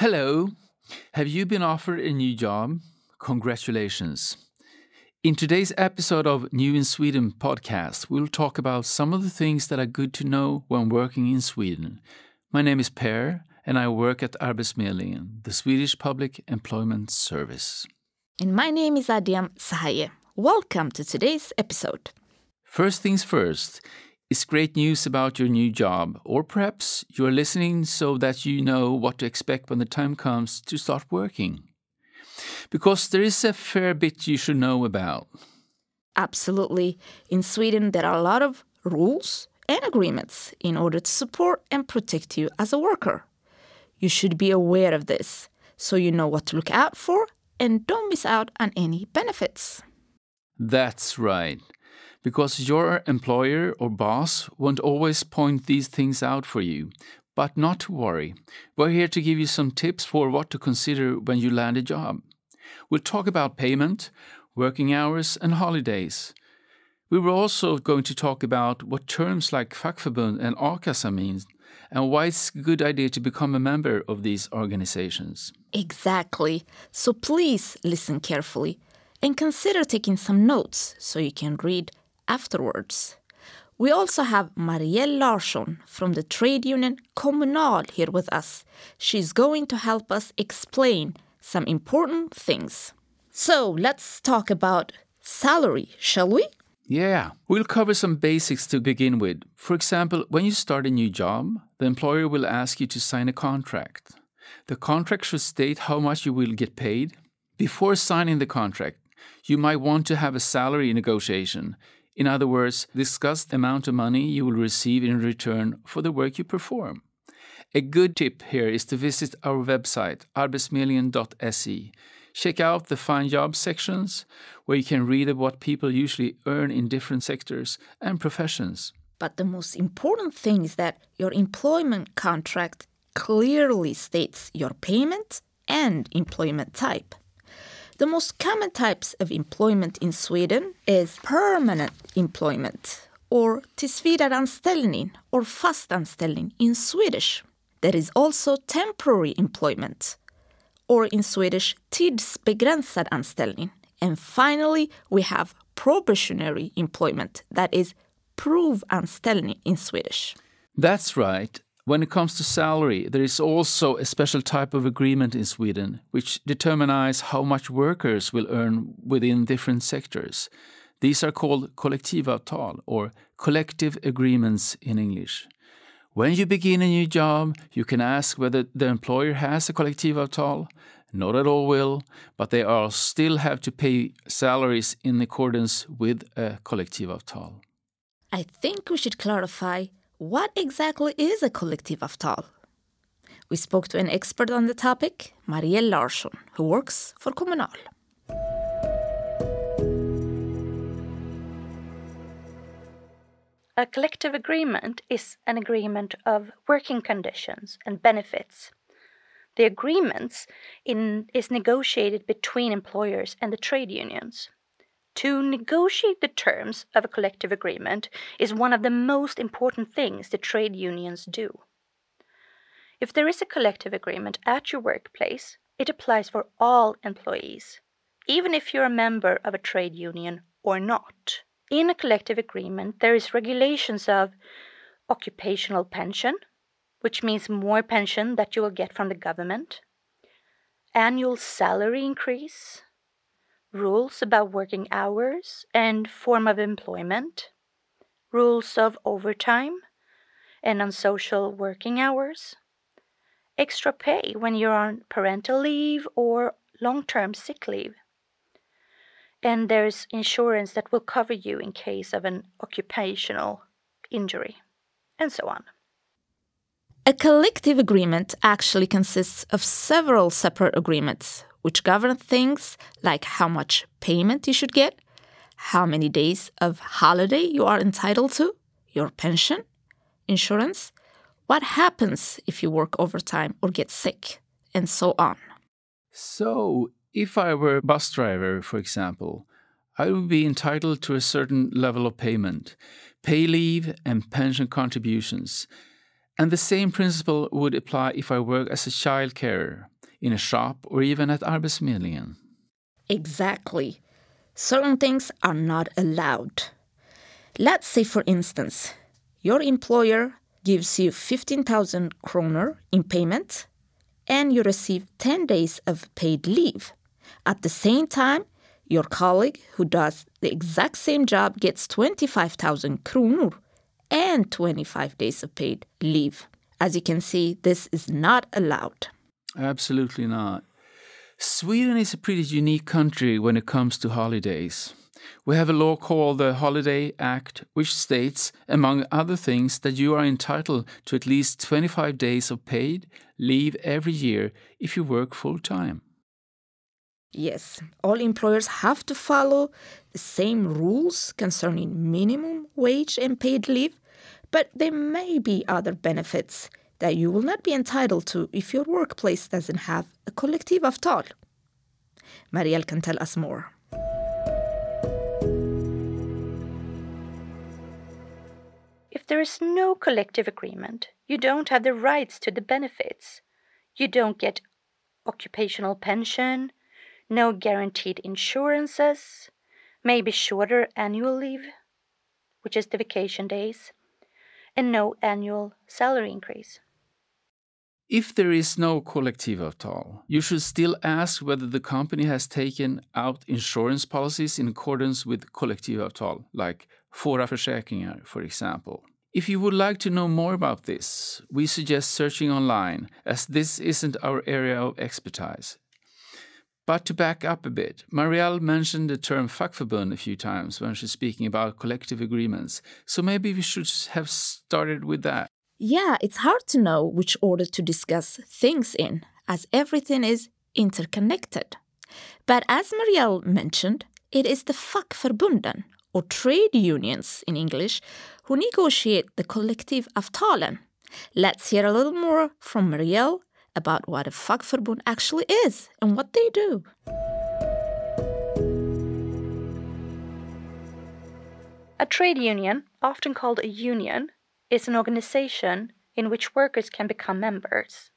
Hello. Have you been offered a new job? Congratulations. In today's episode of New in Sweden podcast, we'll talk about some of the things that are good to know when working in Sweden. My name is Per, and I work at Arbetsförmedlingen, the Swedish Public Employment Service. And my name is Adiam Sahaye. Welcome to today's episode. First things first, it's great news about your new job, or perhaps you're listening so that you know what to expect when the time comes to start working. Because there is a fair bit you should know about. Absolutely. In Sweden, there are a lot of rules and agreements in order to support and protect you as a worker. You should be aware of this so you know what to look out for and don't miss out on any benefits. That's right because your employer or boss won't always point these things out for you. But not to worry, we're here to give you some tips for what to consider when you land a job. We'll talk about payment, working hours, and holidays. We were also going to talk about what terms like fackförbund and a-kassa mean and why it's a good idea to become a member of these organizations. Exactly. So please listen carefully and consider taking some notes so you can read afterwards. We also have Marielle Larsson from the trade union Kommunal here with us. She's going to help us explain some important things. So let's talk about salary, shall we? Yeah, we'll cover some basics to begin with. For example, when you start a new job, the employer will ask you to sign a contract. The contract should state how much you will get paid. Before signing the contract, you might want to have a salary negotiation in other words, discuss the amount of money you will receive in return for the work you perform. A good tip here is to visit our website, arbetsförmedlingen.se. Check out the Find Jobs sections, where you can read about what people usually earn in different sectors and professions. But the most important thing is that your employment contract clearly states your payment and employment type. The most common types of employment in Sweden is permanent employment or tillsvidareanställning or fast anställning in Swedish. There is also temporary employment or in Swedish tidsbegränsad anställning. And finally, we have probationary employment that is provanställning in Swedish. That's right. When it comes to salary, there is also a special type of agreement in Sweden which determines how much workers will earn within different sectors. These are called kollektivavtal or collective agreements in English. When you begin a new job, you can ask whether the employer has a kollektivavtal. Not at all will, but they are still have to pay salaries in accordance with a kollektivavtal. I think we should clarify what exactly is a kollektivavtal? We spoke to an expert on the topic, Marielle Larsson, who works for Kommunal. A collective agreement is an agreement of working conditions and benefits. The agreements in, is negotiated between employers and the trade unions. To negotiate the terms of a collective agreement is one of the most important things the trade unions do. If there is a collective agreement at your workplace, it applies for all employees, even if you're a member of a trade union or not. In a collective agreement, there is regulations of occupational pension, which means more pension that you will get from the government, annual salary increase, rules about working hours and form of employment, rules of overtime and unsocial working hours, extra pay when you're on parental leave or long term sick leave. And there's insurance that will cover you in case of an occupational injury, and so on. A collective agreement actually consists of several separate agreements which govern things like how much payment you should get, how many days of holiday you are entitled to, your pension, insurance, what happens if you work overtime or get sick, and so on. So, if I were a bus driver, for example, I would be entitled to a certain level of payment, pay leave, and pension contributions. And the same principle would apply if I work as a child carer, in a shop, or even at Arbetsförmedlingen. Exactly. Certain things are not allowed. Let's say, for instance, your employer gives you 15,000 kronor in payment and you receive 10 days of paid leave. At the same time, your colleague who does the exact same job gets 25,000 kronor and 25 days of paid leave. As you can see, this is not allowed. Absolutely not. Sweden is a pretty unique country when it comes to holidays. We have a law called the Holiday Act, which states, among other things, that you are entitled to at least 25 days of paid leave every year if you work full time. Yes, all employers have to follow the same rules concerning minimum wage and paid leave, but there may be other benefits that you will not be entitled to if your workplace doesn't have a collective kollektivavtal. Marielle can tell us more. If there is no collective agreement, you don't have the rights to the benefits. You don't get occupational pension, no guaranteed insurances, maybe shorter annual leave, which is the vacation days, and no annual salary increase. If there is no kollektivavtal, you should still ask whether the company has taken out insurance policies in accordance with kollektivavtal, like Fora Försäkringar, for example. If you would like to know more about this, we suggest searching online, as this isn't our area of expertise. But to back up a bit, Marielle mentioned the term fackförbund a few times when she's speaking about collective agreements, so maybe we should have started with that. Yeah, it's hard to know which order to discuss things in, as everything is interconnected. But as Marielle mentioned, it is the fackförbunden, or trade unions in English, who negotiate the collective kollektivavtalen. Let's hear a little more from Marielle about what a fackförbund actually is and what they do. A trade union, often called a union, is an organization in which workers can become members.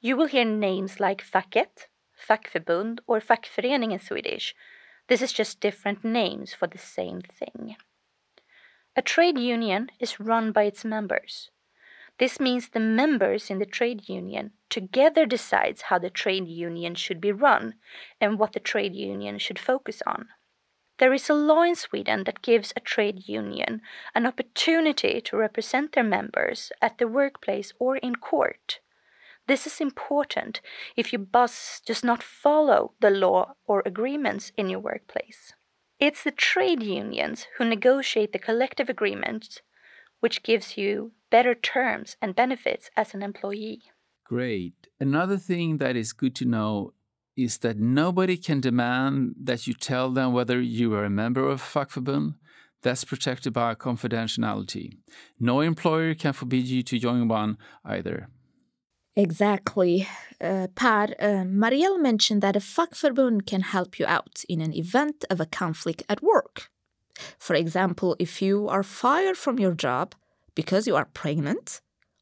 You will hear names like facket, fackförbund, or fackförening in Swedish. This is just different names for the same thing. A trade union is run by its members. This means the members in the trade union together decides how the trade union should be run and what the trade union should focus on. There is a law in Sweden that gives a trade union an opportunity to represent their members at the workplace or in court. This is important if your boss does not follow the law or agreements in your workplace. It's the trade unions who negotiate the collective agreements, which gives you better terms and benefits as an employee. Great. Another thing that is good to know is that nobody can demand that you tell them whether you are a member of fackförbund. That's protected by confidentiality. No employer can forbid you to join one either. Exactly. Uh, uh, Marielle mentioned that a fackförbund can help you out in an event of a conflict at work. For example, if you are fired from your job because you are pregnant,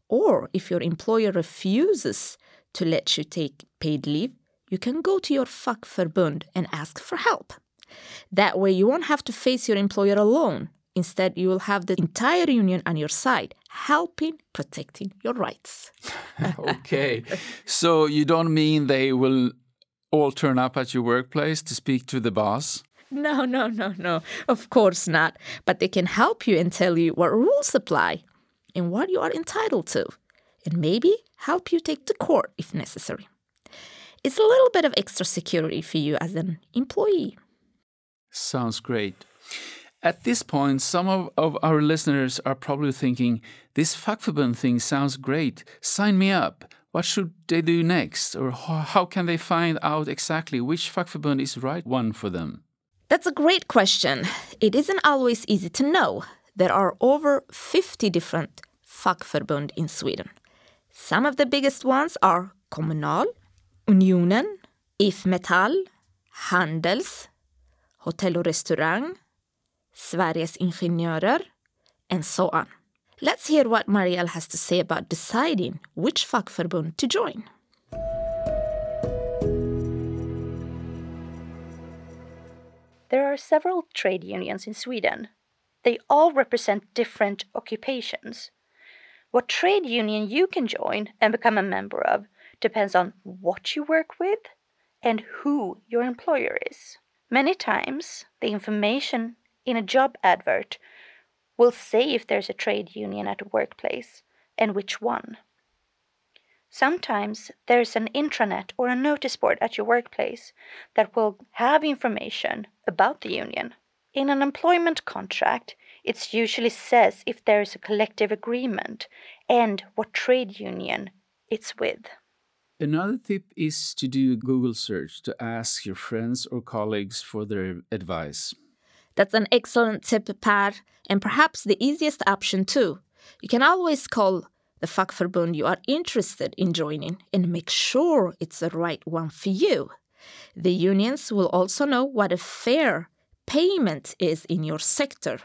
or if your employer refuses to let you take paid leave, you can go to your fackförbund and ask for help. That way, you won't have to face your employer alone. Instead, you will have the entire union on your side, helping protecting your rights. okay. So you don't mean they will all turn up at your workplace to speak to the boss? No, no, no, no. Of course not. But they can help you and tell you what rules apply and what you are entitled to, and maybe help you take to court if necessary. It's a little bit of extra security for you as an employee. Sounds great. At this point, some of, of our listeners are probably thinking, this fackförbund thing sounds great. Sign me up. What should they do next? Or how can they find out exactly which fackförbund is the right one for them? That's a great question. It isn't always easy to know. There are over 50 different fackförbund in Sweden. Some of the biggest ones are Kommunal, Unionen, IF Metall, Handels, Hotell och restaurang, Sveriges Ingenjörer, and so on. Let's hear what Marielle has to say about deciding which fackförbund to join. There are several trade unions in Sweden. They all represent different occupations. What trade union you can join and become a member of depends on what you work with and who your employer is. Many times, the information in a job advert will say if there's a trade union at a workplace and which one. Sometimes there's an intranet or a notice board at your workplace that will have information about the union. In an employment contract, it usually says if there is a collective agreement and what trade union it's with. Another tip is to do a Google search to ask your friends or colleagues for their advice. That's an excellent tip, Per, and perhaps the easiest option too. You can always call the fackförbund you are interested in joining and make sure it's the right one for you. The unions will also know what a fair payment is in your sector,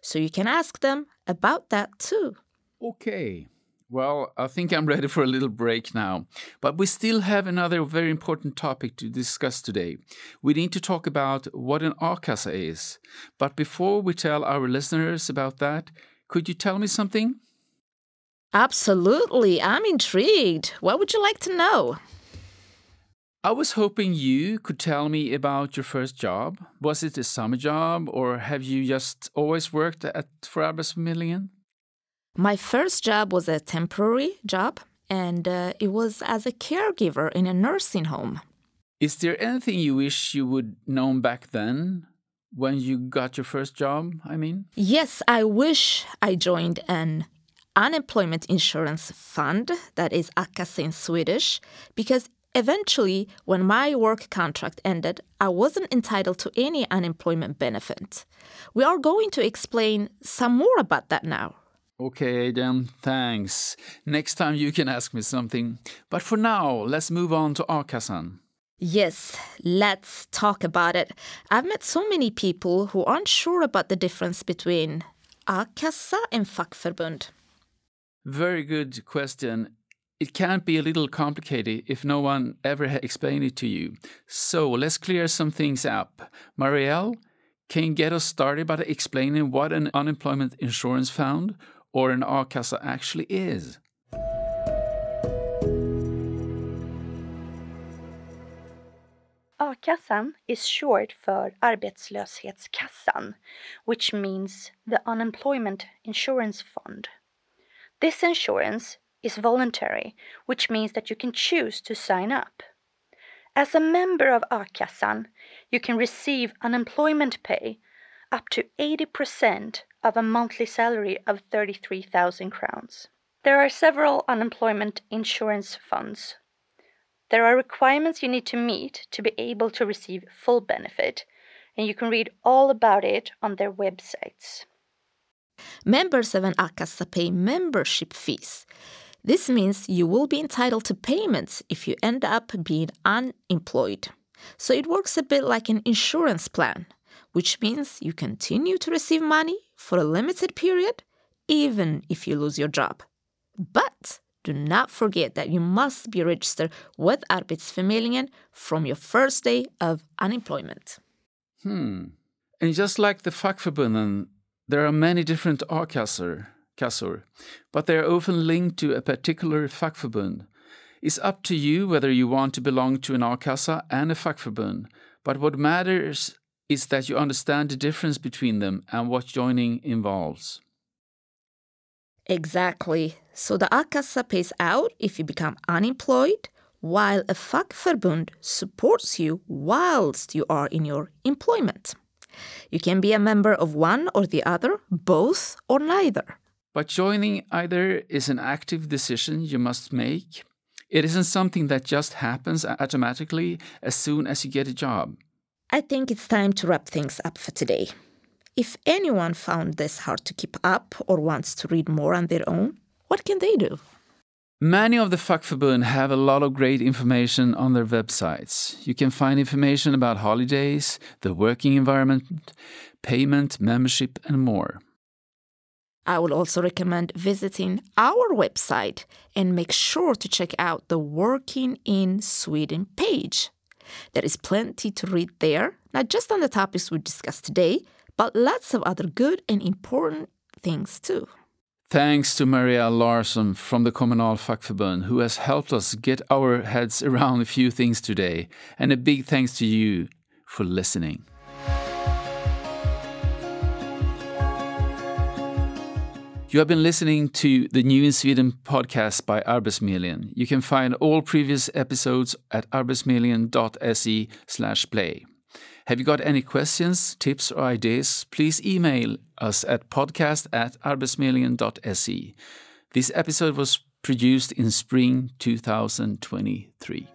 so you can ask them about that too. Okay. Well, I think I'm ready for a little break now. But we still have another very important topic to discuss today. We need to talk about what an a-kassa is. But before we tell our listeners about that, could you tell me something? Absolutely. I'm intrigued. What would you like to know? I was hoping you could tell me about your first job. Was it a summer job or have you just always worked at for Arbetsförmedlingen? My first job was a temporary job, and uh, it was as a caregiver in a nursing home. Is there anything you wish you would known back then when you got your first job? I mean, Yes, I wish I joined an unemployment insurance fund, that is a-kassa in Swedish, because eventually, when my work contract ended, I wasn't entitled to any unemployment benefit. We are going to explain some more about that now. Okay, then thanks. Next time you can ask me something. But for now, let's move on to a-kassan. Yes, let's talk about it. I've met so many people who aren't sure about the difference between a-kassa and fackförbund. Very good question. It can be a little complicated if no one ever explained it to you. So let's clear some things up. Marielle, can you get us started by explaining what an unemployment insurance fund or an a-kassa actually is? A-kassan is short för arbetslöshetskassan, which means the unemployment insurance fund. This insurance is voluntary, which means that you can choose to sign up. As a member of A-kassan, you can receive unemployment pay up to 80% of a monthly salary of 33,000 crowns. There are several unemployment insurance funds. There are requirements you need to meet to be able to receive full benefit, and you can read all about it on their websites. Members of an a-kassa pay membership fees. This means you will be entitled to payments if you end up being unemployed. So it works a bit like an insurance plan, which means you continue to receive money for a limited period even if you lose your job. But do not forget that you must be registered with Arbetsförmedlingen from your first day of unemployment. Hmm. And just like the fackförbunden, there are many different a-kassor, kassor, but they are often linked to a particular fackförbund. It's up to you whether you want to belong to an a-kassa and a fackförbund, but what matters is that you understand the difference between them and what joining involves. Exactly. So the a-kassa pays out if you become unemployed, while a fackförbund supports you whilst you are in your employment. You can be a member of one or the other, both or neither. But joining either is an active decision you must make. It isn't something that just happens automatically as soon as you get a job. I think it's time to wrap things up for today. If anyone found this hard to keep up or wants to read more on their own, what can they do? Many of the fackförbund have a lot of great information on their websites. You can find information about holidays, the working environment, payment, membership, and more. I would also recommend visiting our website and make sure to check out the Working in Sweden page. There is plenty to read there, not just on the topics we discussed today, but lots of other good and important things too. Thanks to Maria Larsson from the Kommunal Fackförbund, who has helped us get our heads around a few things today. And a big thanks to you for listening. You have been listening to the New in Sweden podcast by Arbetsförmedlingen. You can find all previous episodes at arbetsförmedlingen.se slash play. Have you got any questions, tips, or ideas? Please email us at podcast at arbetsförmedlingen.se. This episode was produced in spring 2023.